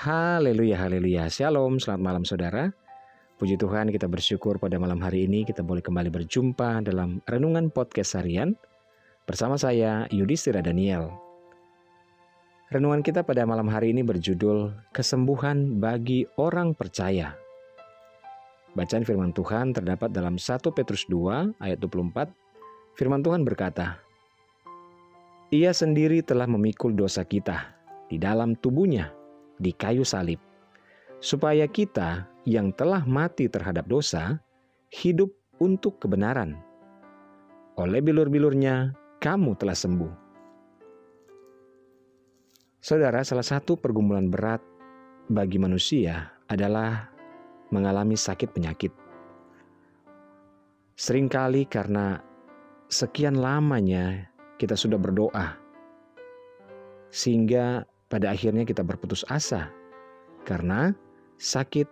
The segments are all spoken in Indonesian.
Haleluya, haleluya. Shalom, selamat malam saudara. Puji Tuhan kita bersyukur pada malam hari ini kita boleh kembali berjumpa dalam Renungan Podcast Harian bersama saya Yudhistira Daniel. Renungan kita pada malam hari ini berjudul Kesembuhan bagi Orang Percaya. Bacaan firman Tuhan terdapat dalam 1 Petrus 2 ayat 24. Firman Tuhan berkata, Ia sendiri telah memikul dosa kita di dalam tubuhnya di kayu salib, supaya kita yang telah mati terhadap dosa hidup untuk kebenaran. Oleh bilur-bilurnya, kamu telah sembuh. Saudara, salah satu pergumulan berat bagi manusia adalah mengalami sakit penyakit. Seringkali karena sekian lamanya kita sudah berdoa, sehingga pada akhirnya kita berputus asa karena sakit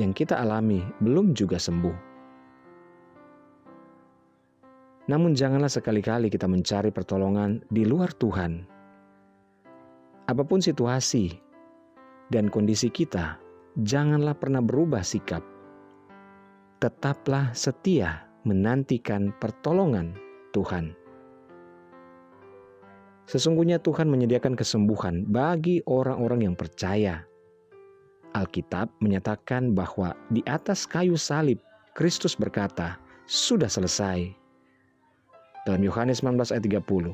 yang kita alami belum juga sembuh. Namun, janganlah sekali-kali kita mencari pertolongan di luar Tuhan. Apa pun situasi dan kondisi kita, janganlah pernah berubah sikap. Tetaplah setia menantikan pertolongan Tuhan. Sesungguhnya Tuhan menyediakan kesembuhan bagi orang-orang yang percaya. Alkitab menyatakan bahwa di atas kayu salib Kristus berkata, "Sudah selesai." Dalam Yohanes 19 ayat 30.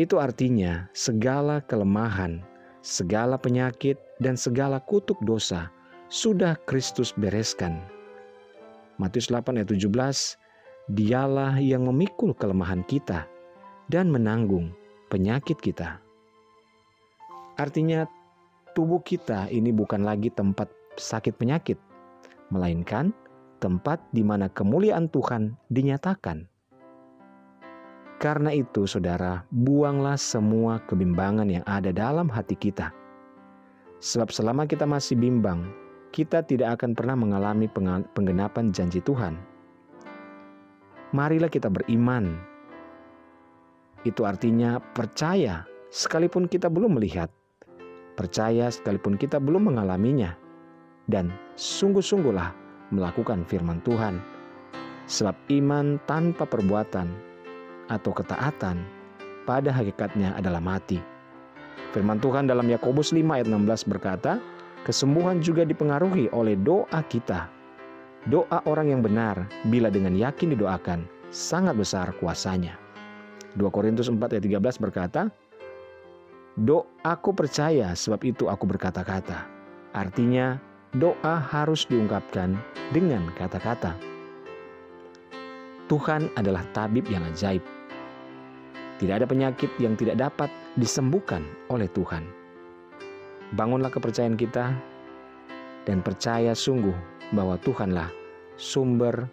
Itu artinya segala kelemahan, segala penyakit dan segala kutuk dosa sudah Kristus bereskan. Matius 8 ayat 17, Dialah yang memikul kelemahan kita dan menanggung penyakit kita. Artinya, tubuh kita ini bukan lagi tempat sakit penyakit, melainkan tempat di mana kemuliaan Tuhan dinyatakan. Karena itu, saudara, buanglah semua kebimbangan yang ada dalam hati kita. Sebab selama kita masih bimbang, kita tidak akan pernah mengalami penggenapan janji Tuhan. Marilah kita beriman itu artinya percaya sekalipun kita belum melihat, percaya sekalipun kita belum mengalaminya, dan sungguh-sungguhlah melakukan firman Tuhan. Sebab iman tanpa perbuatan atau ketaatan pada hakikatnya adalah mati. Firman Tuhan dalam Yakobus 5 ayat 16 berkata, kesembuhan juga dipengaruhi oleh doa kita. Doa orang yang benar bila dengan yakin didoakan sangat besar kuasanya. 2 Korintus 4 ayat 13 berkata, Do aku percaya sebab itu aku berkata-kata. Artinya doa harus diungkapkan dengan kata-kata. Tuhan adalah tabib yang ajaib. Tidak ada penyakit yang tidak dapat disembuhkan oleh Tuhan. Bangunlah kepercayaan kita dan percaya sungguh bahwa Tuhanlah sumber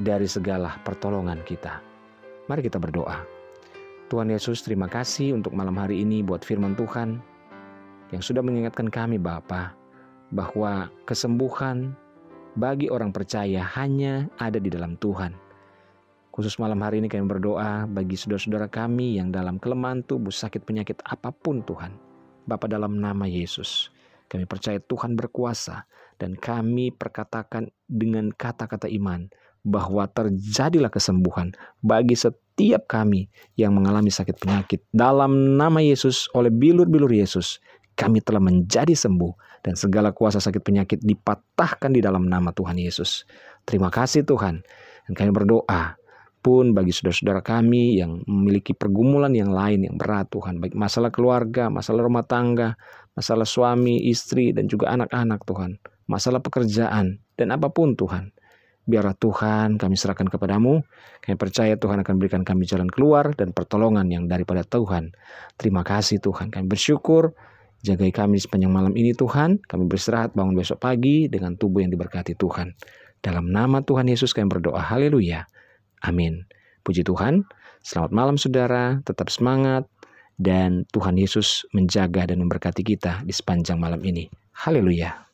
dari segala pertolongan kita. Mari kita berdoa. Tuhan Yesus, terima kasih untuk malam hari ini buat firman Tuhan yang sudah mengingatkan kami Bapa bahwa kesembuhan bagi orang percaya hanya ada di dalam Tuhan. Khusus malam hari ini kami berdoa bagi saudara-saudara kami yang dalam kelemahan tubuh, sakit penyakit apa pun Tuhan. Bapa dalam nama Yesus, kami percaya Tuhan berkuasa dan kami perkatakan dengan kata-kata iman bahwa terjadilah kesembuhan bagi setiap kami yang mengalami sakit penyakit. Dalam nama Yesus, oleh bilur-bilur Yesus, kami telah menjadi sembuh dan segala kuasa sakit penyakit dipatahkan di dalam nama Tuhan Yesus. Terima kasih Tuhan. Dan kami berdoa pun bagi saudara-saudara kami yang memiliki pergumulan yang lain yang berat Tuhan. Baik masalah keluarga, masalah rumah tangga, masalah suami, istri, dan juga anak-anak Tuhan. Masalah pekerjaan, dan apa pun Tuhan. Biarlah Tuhan kami serahkan kepadamu. Kami percaya Tuhan akan berikan kami jalan keluar dan pertolongan yang daripada Tuhan. Terima kasih Tuhan. Kami bersyukur. Jagai kami sepanjang malam ini Tuhan. Kami beristirahat bangun besok pagi dengan tubuh yang diberkati Tuhan. Dalam nama Tuhan Yesus kami berdoa. Haleluya. Amin. Puji Tuhan. Selamat malam saudara. Tetap semangat. Dan Tuhan Yesus menjaga dan memberkati kita di sepanjang malam ini. Haleluya.